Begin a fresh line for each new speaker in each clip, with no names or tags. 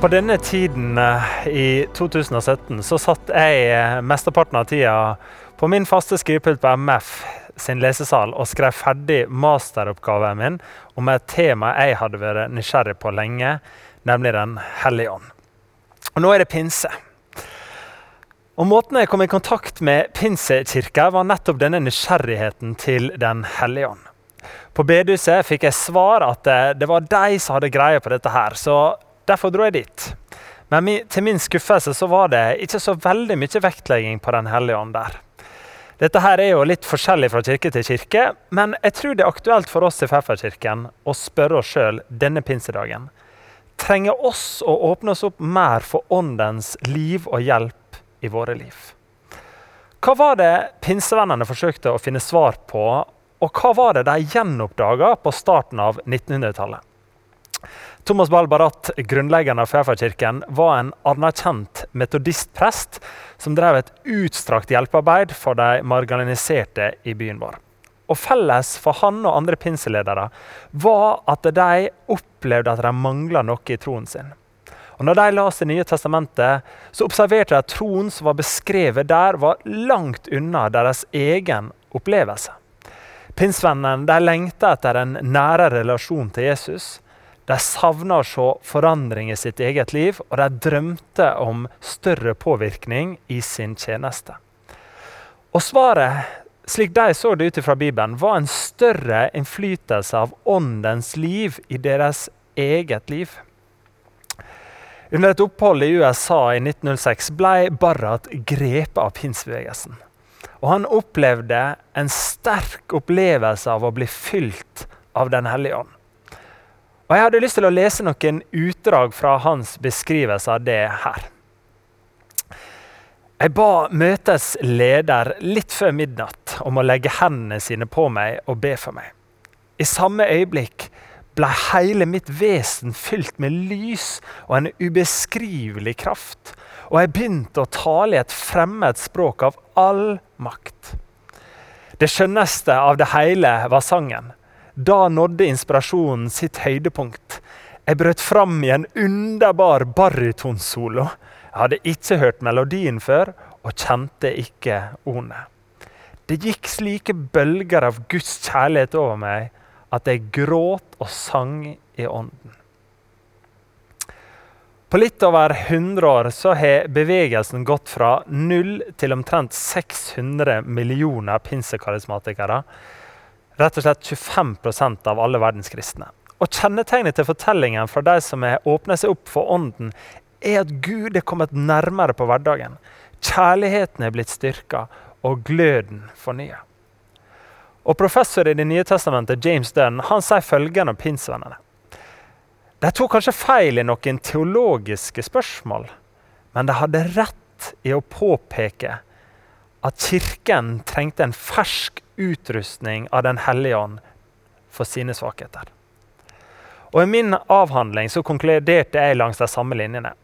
På denne tiden eh, i 2017 så satt jeg eh, mesteparten av tida på min faste skrivepult på MF sin lesesal og skrev ferdig masteroppgaven min om et tema jeg hadde vært nysgjerrig på lenge, nemlig Den hellige ånd. Og nå er det pinse. Og Måten jeg kom i kontakt med Pinsekirka, var nettopp denne nysgjerrigheten til Den hellige ånd. På bedehuset fikk jeg svar at det, det var de som hadde greie på dette. her, så Derfor dro jeg dit. Men til min skuffelse så var det ikke så veldig mye vektlegging på Den hellige ånd der. Dette her er jo litt forskjellig fra kirke til kirke, men jeg tror det er aktuelt for oss i Pfefferkirken å spørre oss sjøl denne pinsedagen. Trenger oss å åpne oss opp mer for Åndens liv og hjelp i våre liv? Hva var det pinsevennene forsøkte å finne svar på, og hva var det de gjenoppdaga på starten av 1900-tallet? Thomas Balbarat, grunnleggeren av Fjærfjordkirken, var en anerkjent metodistprest som drev et utstrakt hjelpearbeid for de marginaliserte i byen vår. Og Felles for han og andre pinseledere var at de opplevde at de mangla noe i troen sin. Og når de las Det nye testamentet, så observerte de at troen som var beskrevet der, var langt unna deres egen opplevelse. Pinsvennene lengta etter en nære relasjon til Jesus. De savna å se forandring i sitt eget liv, og de drømte om større påvirkning i sin tjeneste. Og svaret, slik de så det ut fra Bibelen, var en større innflytelse av åndens liv i deres eget liv. Under et opphold i USA i 1906 ble Barrat grepet av pinsebevegelsen. Og han opplevde en sterk opplevelse av å bli fylt av Den hellige ånd. Og Jeg hadde lyst til å lese noen utdrag fra hans beskrivelse av det her. Jeg ba møtets leder litt før midnatt om å legge hendene sine på meg og be for meg. I samme øyeblikk ble hele mitt vesen fylt med lys og en ubeskrivelig kraft. Og jeg begynte å tale i et fremmed språk av all makt. Det skjønneste av det hele var sangen. Da nådde inspirasjonen sitt høydepunkt. Jeg brøt fram i en underbar barytonsolo. Jeg hadde ikke hørt melodien før og kjente ikke ordene. Det gikk slike bølger av Guds kjærlighet over meg at jeg gråt og sang i ånden. På litt over 100 år så har bevegelsen gått fra null til omtrent 600 millioner pinsekarismatikere rett og slett 25% av alle verdens kristne. Og Kjennetegnet til fortellingen fra de som har åpnet seg opp for Ånden, er at Gud er kommet nærmere på hverdagen. Kjærligheten er blitt styrka, og gløden fornya. Og Professor i Det nye testamentet James Dunn han sier følgende om pinsvennene. De tok kanskje feil i noen teologiske spørsmål, men de hadde rett i å påpeke at Kirken trengte en fersk utrustning av Den hellige ånd for sine svakheter. Og I min avhandling så konkluderte jeg langs de samme linjene.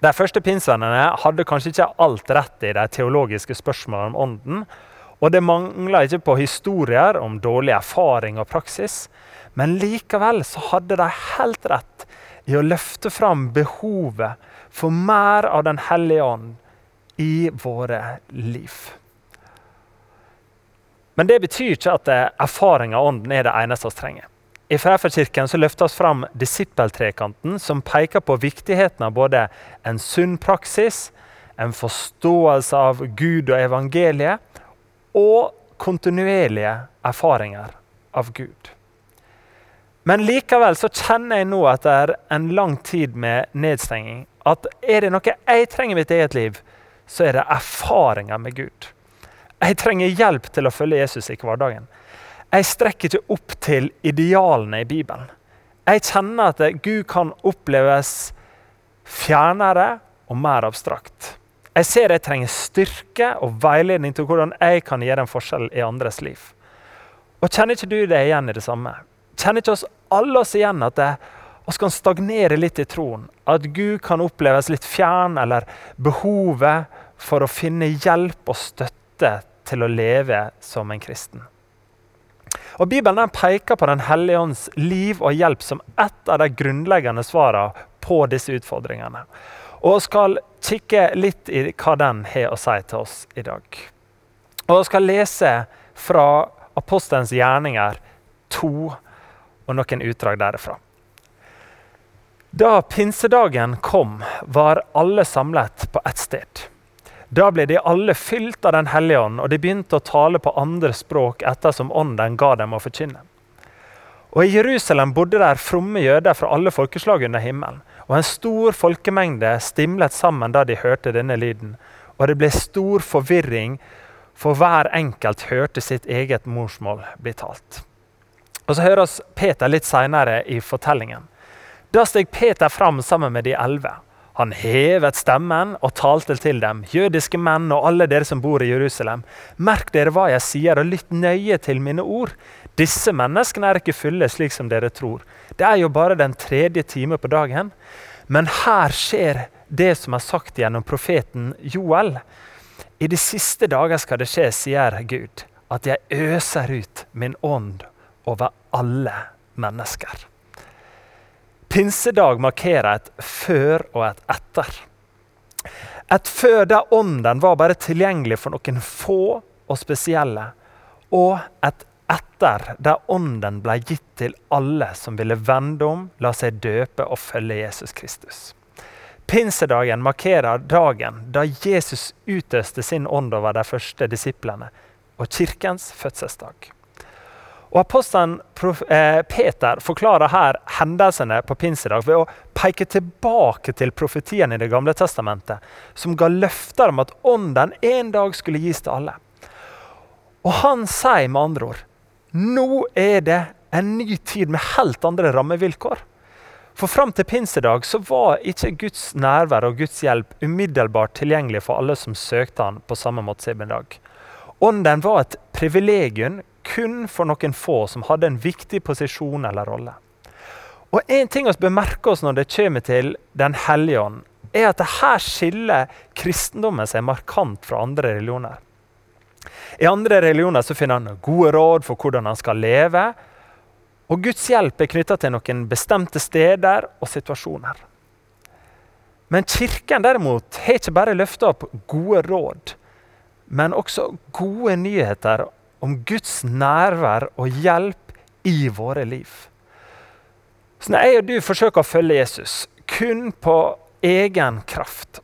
De første pinsvennene hadde kanskje ikke alt rett i de teologiske spørsmålene om ånden. Og det mangla ikke på historier om dårlig erfaring og praksis. Men likevel så hadde de helt rett i å løfte fram behovet for mer av Den hellige ånd i våre liv. Men det betyr ikke at erfaring av Ånden er det eneste vi trenger. I Frafjordkirken løftes fram disippeltrekanten, som peker på viktigheten av både en sunn praksis, en forståelse av Gud og evangeliet og kontinuerlige erfaringer av Gud. Men likevel så kjenner jeg nå etter en lang tid med nedstenging at er det noe jeg trenger i mitt eget liv, så er det erfaringer med Gud. Jeg trenger hjelp til å følge Jesus i hverdagen. Jeg strekker ikke opp til idealene i Bibelen. Jeg kjenner at Gud kan oppleves fjernere og mer abstrakt. Jeg ser jeg trenger styrke og veiledning til hvordan jeg kan gjøre en forskjell i andres liv. Og Kjenner ikke du det igjen i det samme? Kjenner ikke oss alle oss igjen at det, oss kan stagnere litt i troen? At Gud kan oppleves litt fjern, eller behovet for å finne hjelp og støtte til å leve som en kristen. Og Bibelen peker på Den hellige ånds liv og hjelp som ett av de grunnleggende svarene på disse utfordringene. Og skal kikke litt i hva den har å si til oss i dag. Og skal lese fra Apostelens gjerninger 2 og noen utdrag derifra. Da pinsedagen kom, var alle samlet på ett sted. Da ble de alle fylt av Den hellige ånd, og de begynte å tale på andre språk ettersom ånden ga dem å forkynne. Og I Jerusalem bodde der fromme jøder fra alle folkeslag under himmelen. Og en stor folkemengde stimlet sammen da de hørte denne lyden. Og det ble stor forvirring, for hver enkelt hørte sitt eget morsmål bli talt. Og Så hører oss Peter litt seinere i fortellingen. Da steg Peter fram sammen med de elleve. Han hevet stemmen og talte til dem, jødiske menn og alle dere som bor i Jerusalem. Merk dere hva jeg sier, og lytt nøye til mine ord. Disse menneskene er ikke fulle slik som dere tror. Det er jo bare den tredje time på dagen. Men her skjer det som er sagt gjennom profeten Joel. I de siste dager skal det skje, sier Gud, at jeg øser ut min ånd over alle mennesker. Pinsedag markerer et før og et etter. Et før der ånden var bare tilgjengelig for noen få og spesielle. Og et etter der ånden ble gitt til alle som ville vende om, la seg døpe og følge Jesus Kristus. Pinsedagen markerer dagen da Jesus utøste sin ånd over de første disiplene, og kirkens fødselsdag. Og Apostelen eh, Peter forklarer her hendelsene på pinsedag ved å peke tilbake til profetien i Det gamle testamentet, som ga løfter om at ånden en dag skulle gis til alle. Og han sier med andre ord nå er det en ny tid med helt andre rammevilkår. For Fram til pinsedag så var ikke Guds nærvær og Guds hjelp umiddelbart tilgjengelig for alle som søkte han på samme måte som i dag. Ånden var et privilegium kun for noen få som hadde en viktig posisjon eller rolle. Og En ting vi bør oss når det kommer til Den hellige ånd, er at her skiller kristendommen seg markant fra andre religioner. I andre religioner så finner han gode råd for hvordan han skal leve. Og Guds hjelp er knytta til noen bestemte steder og situasjoner. Men Kirken derimot har ikke bare løfta opp gode råd, men også gode nyheter om Guds nærvær og hjelp i våre liv. Så når jeg og du forsøker å følge Jesus kun på egen kraft,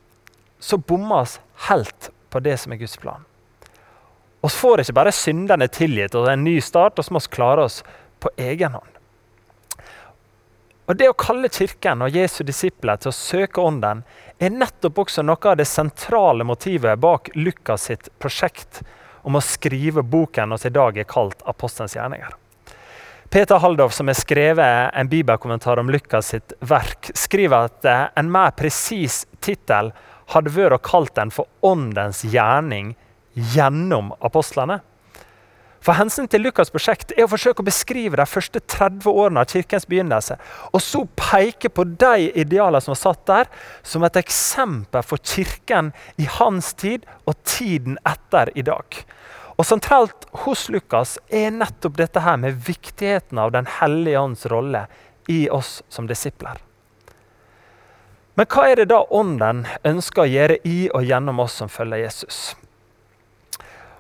så bommer vi helt på det som er Guds plan. Vi får ikke bare syndene tilgitt og en ny start, og så må vi klare oss på egen hånd. Og Det å kalle Kirken og Jesu disipler til å søke Ånden er nettopp også noe av det sentrale motivet bak Lukas sitt prosjekt om å skrive boken som i dag er kalt Apostelens gjerninger. Peter Haldov, som har skrevet en bibelkommentar om Lukas sitt verk, skriver at eh, en mer presis tittel hadde vært å kalt den for Åndens gjerning gjennom apostlene. For Hensynet til Lukas' prosjekt er å forsøke å beskrive de første 30 årene av kirkens begynnelse, og så peke på de idealene som var satt der, som et eksempel for kirken i hans tid og tiden etter i dag. Og Sentralt hos Lukas er nettopp dette her med viktigheten av Den hellige ånds rolle i oss som disipler. Men hva er det da Ånden ønsker å gjøre i og gjennom oss som følger Jesus?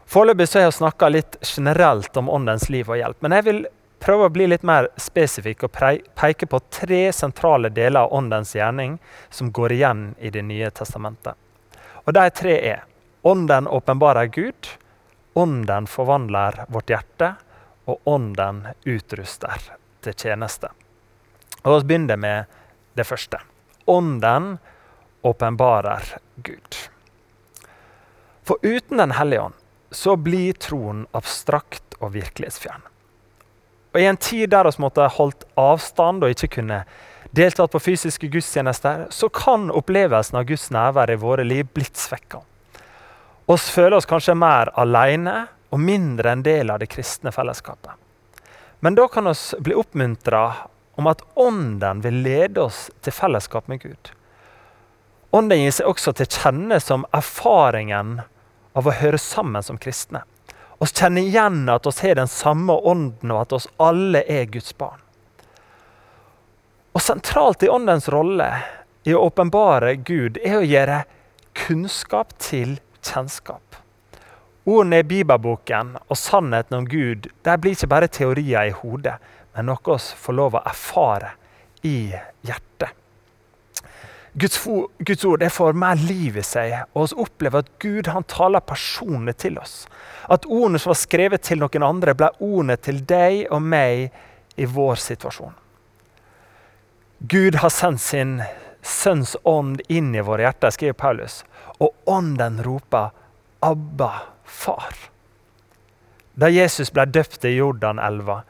Foreløpig har jeg snakka litt generelt om Åndens liv og hjelp. Men jeg vil prøve å bli litt mer spesifikk og peke på tre sentrale deler av Åndens gjerning som går igjen i Det nye testamentet. Og De tre er Ånden åpenbarer Gud, Ånden forvandler vårt hjerte, og Ånden utruster til tjeneste. Og Vi begynner med det første. Ånden åpenbarer Gud. For uten Den hellige ånd så blir troen abstrakt og virkelighetsfjern. Og I en tid der vi måtte holdt avstand og ikke kunne deltatt på fysiske gudstjenester, så kan opplevelsen av Guds nærvær i våre liv blitt svekka. Vi føler oss kanskje mer alene og mindre en del av det kristne fellesskapet. Men da kan vi bli oppmuntra om at Ånden vil lede oss til fellesskap med Gud. Ånden gir seg også til kjenne som erfaringen av å høre sammen som kristne. Vi kjenner igjen at vi har den samme ånden, og at oss alle er Guds barn. Og Sentralt i åndens rolle i å åpenbare Gud er å gjøre kunnskap til kjennskap. Ordene i bibelboken og sannheten om Gud det blir ikke bare teorier i hodet, men noe vi får lov å erfare i hjertet. Guds, Guds ord det får mer liv i seg, og vi opplever at Gud han taler personlig til oss. At ordene som var skrevet til noen andre, ble ordene til deg og meg i vår situasjon. Gud har sendt sin Sønns ånd inn i våre hjerter, skriver Paulus, og ånden roper 'Abba, far'. Da Jesus ble døpt i Jordanelva,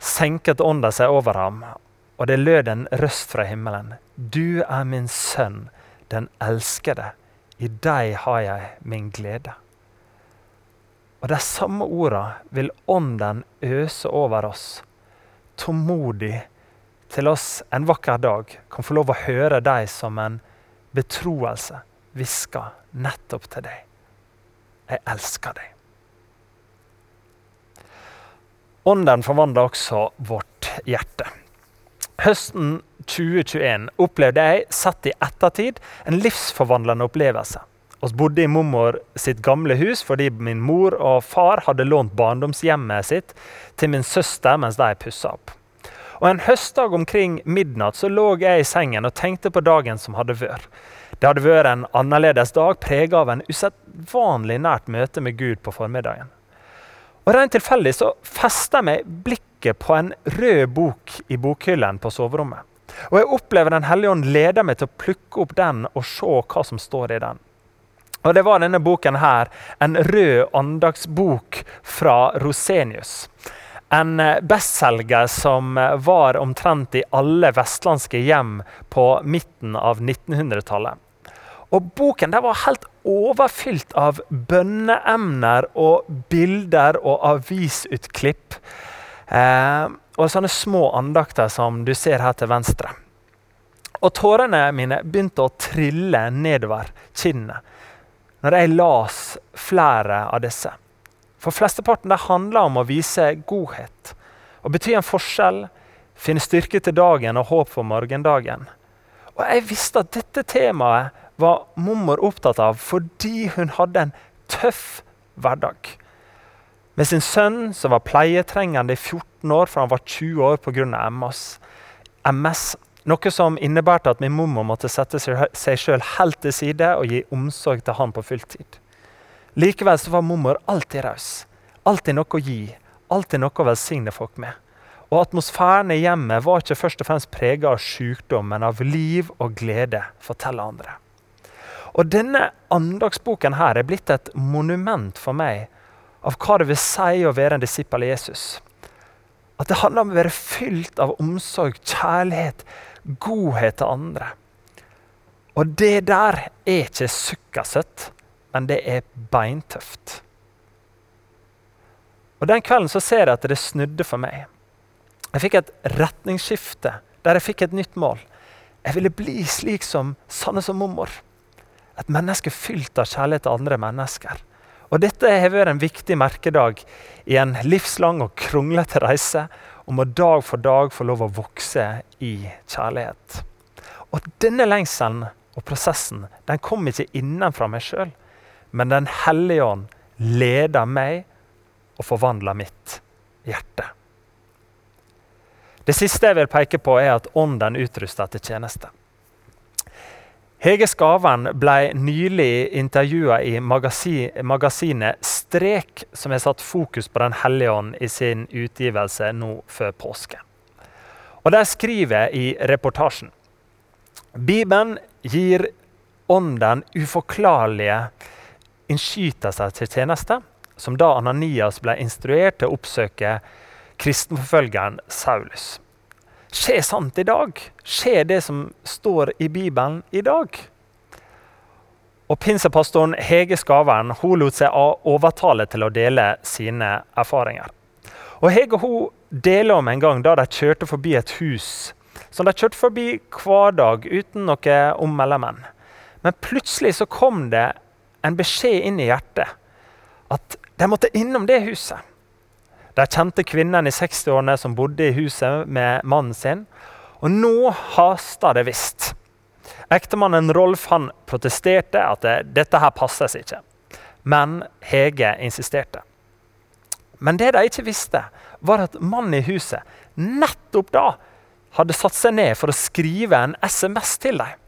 senket ånda seg over ham, og det lød en røst fra himmelen. Du er min sønn, den elskede. I deg har jeg min glede. Og De samme orda vil Ånden øse over oss, tålmodig, til oss en vakker dag kan få lov å høre deg som en betroelse hviske nettopp til deg. Jeg elsker deg. Ånden forvandler også vårt hjerte. Høsten 2021 opplevde jeg, sett i ettertid, en livsforvandlende opplevelse. Vi bodde i mormor sitt gamle hus fordi min mor og far hadde lånt barndomshjemmet sitt til min søster mens de pussa opp. Og En høstdag omkring midnatt så lå jeg i sengen og tenkte på dagen som hadde vært. Det hadde vært en annerledes dag, prega av en usedvanlig nært møte med Gud på formiddagen. Og Rent tilfeldig så festa jeg meg blikket på en rød bok i bokhyllen på soverommet. Og Jeg opplever Den hellige ånd leder meg til å plukke opp den og se hva som står i den. Og Det var denne boken her, en rød andagsbok fra Rosenius. En bestselger som var omtrent i alle vestlandske hjem på midten av 1900-tallet. Og Boken var helt overfylt av bønneemner og bilder og avisutklipp. Eh, og sånne små andakter som du ser her til venstre. Og tårene mine begynte å trille nedover kinnene når jeg las flere av disse. For flesteparten det handler om å vise godhet. Å bety en forskjell, finne styrke til dagen og håp for morgendagen. Og Jeg visste at dette temaet var mormor opptatt av fordi hun hadde en tøff hverdag. Med sin sønn som var pleietrengende i 14 år fra han var 20 år pga. MS. MS noe som innebærte at min mormor måtte sette seg sjøl helt til side og gi omsorg til han på fulltid. Likevel så var mormor alltid raus. Alltid noe å gi. Alltid noe å velsigne folk med. Og Atmosfæren i hjemmet var ikke først og fremst prega av sykdom, men av liv og glede, forteller andre. Og Denne andagsboken her er blitt et monument for meg av hva det vil si å være en disippel av Jesus. At det handler om å være fylt av omsorg, kjærlighet, godhet til andre. Og det der er ikke sukkersøtt, men det er beintøft. Og Den kvelden så ser jeg at det snudde for meg. Jeg fikk et retningsskifte der jeg fikk et nytt mål. Jeg ville bli slik som Sanne som mormor. Et menneske fylt av kjærlighet til andre mennesker. Og Dette har vært en viktig merkedag i en livslang og kronglete reise om å dag for dag få lov å vokse i kjærlighet. Og Denne lengselen og prosessen den kom ikke innenfra meg sjøl, men Den hellige ånd leder meg og forvandler mitt hjerte. Det siste jeg vil peke på, er at ånden utruster til tjeneste. Hege Skaven ble nylig intervjua i magasinet Strek, som har satt fokus på Den hellige ånd i sin utgivelse nå før påske. Og De skriver i reportasjen Bibelen gir ånden uforklarlige innskytelser til tjeneste, som da Ananias ble instruert til å oppsøke kristenforfølgeren Saulus. Skjer sant i dag? Skjer det som står i Bibelen i dag? Og Pinsepastoren Hege Skavern hun lot seg overtale til å dele sine erfaringer. Og Hege hun deler om en gang da de kjørte forbi et hus som de kjørte forbi hver dag uten noe om eller men. Men plutselig så kom det en beskjed inn i hjertet at De måtte innom det huset. De kjente kvinnen i 60-årene som bodde i huset med mannen sin. Og nå hasta det visst. Ektemannen Rolf han protesterte at det, dette her passes ikke. Men Hege insisterte. Men det de ikke visste, var at mannen i huset nettopp da hadde satt seg ned for å skrive en SMS til dem.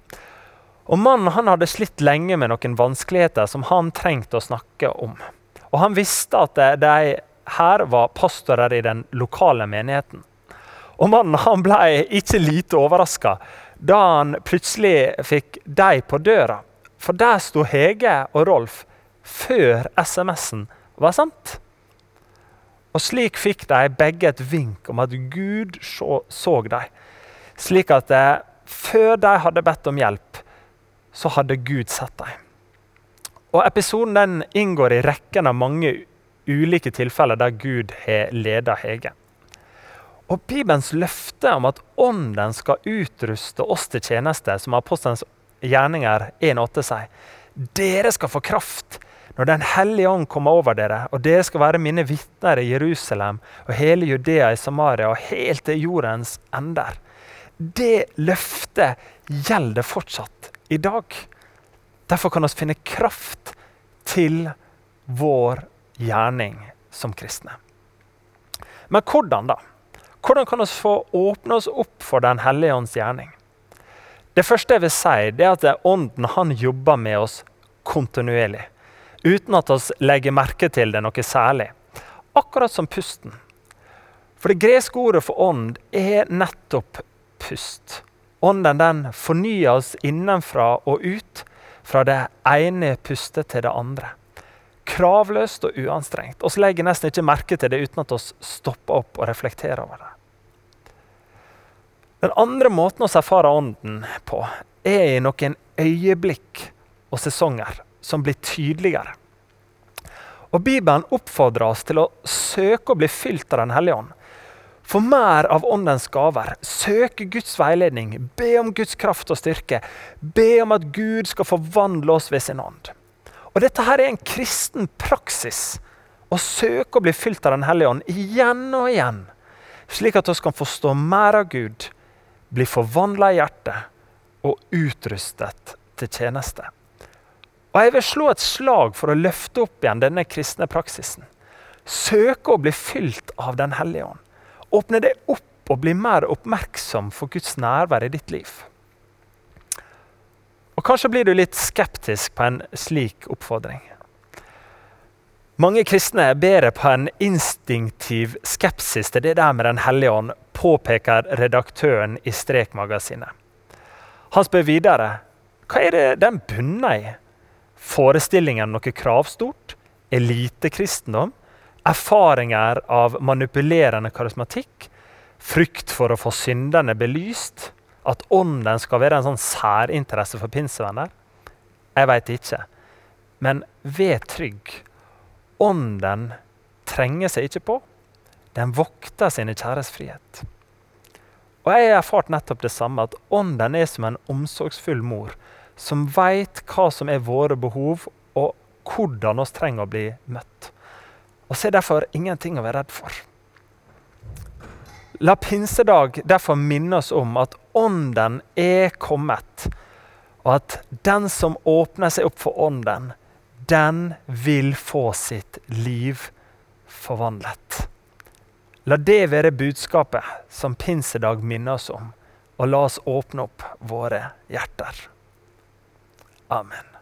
Og Mannen han hadde slitt lenge med noen vanskeligheter som han trengte å snakke om. Og Han visste at de her var pastorer i den lokale menigheten. Og Mannen han ble ikke lite overraska da han plutselig fikk dem på døra. For der sto Hege og Rolf før SMS-en var sendt. Og slik fikk de begge et vink om at Gud så, så dem. Slik at eh, før de hadde bedt om hjelp, så hadde Gud sett deg. Og Episoden den inngår i rekken av mange ulike tilfeller der Gud har ledet Hege. Og Bibelens løfte om at Ånden skal utruste oss til tjeneste, som apostelens gjerninger 1,8 sier, dere skal få kraft når Den hellige ånd kommer over dere, og dere skal være mine vitner i Jerusalem og hele Judea i Samaria og helt til jordens ender. Det løftet gjelder fortsatt i dag. Derfor kan vi finne kraft til vår gjerning som kristne. Men hvordan da? Hvordan kan vi få åpne oss opp for Den hellige ånds gjerning? Det første jeg vil si, det er at Ånden han jobber med oss kontinuerlig uten at vi legger merke til det noe særlig. Akkurat som pusten. For det greske ordet for ånd er nettopp pust. Ånden den fornyer oss innenfra og ut, fra det ene pustet til det andre. Kravløst og uanstrengt. Vi legger nesten ikke merke til det uten at vi stopper opp og reflekterer over det. Den andre måten vi erfarer Ånden på, er i noen øyeblikk og sesonger som blir tydeligere. Og Bibelen oppfordrer oss til å søke å bli fylt av Den hellige ånd. Få mer av Åndens gaver. Søke Guds veiledning. Be om Guds kraft og styrke. Be om at Gud skal forvandle oss ved sin ånd. Og Dette her er en kristen praksis. Å søke å bli fylt av Den hellige ånd igjen og igjen. Slik at vi kan forstå mer av Gud, bli forvandla i hjertet og utrustet til tjeneste. Og Jeg vil slå et slag for å løfte opp igjen denne kristne praksisen. Søke å bli fylt av Den hellige ånd. Åpne deg opp og bli mer oppmerksom for Guds nærvær i ditt liv. Og Kanskje blir du litt skeptisk på en slik oppfordring. Mange kristne bærer på en instinktiv skepsis til det der med Den hellige ånd, påpeker redaktøren i Strekmagasinet. Han spør videre hva er det den bunner i? Forestillingen noe kravstort, elitekristendom, erfaringer av manipulerende karismatikk, frykt for å få syndene belyst, at ånden skal være en sånn særinteresse for pinsevenner? Jeg veit ikke. Men vær trygg. Ånden trenger seg ikke på. Den vokter sine kjæres frihet. Og Jeg har erfart nettopp det samme, at ånden er som en omsorgsfull mor som veit hva som er våre behov, og hvordan vi trenger å bli møtt. Og så er derfor ingenting å være redd for. La pinsedag derfor minne oss om at Ånden er kommet, og at den som åpner seg opp for Ånden, den vil få sitt liv forvandlet. La det være budskapet som pinsedag minner oss om, og la oss åpne opp våre hjerter. Amen.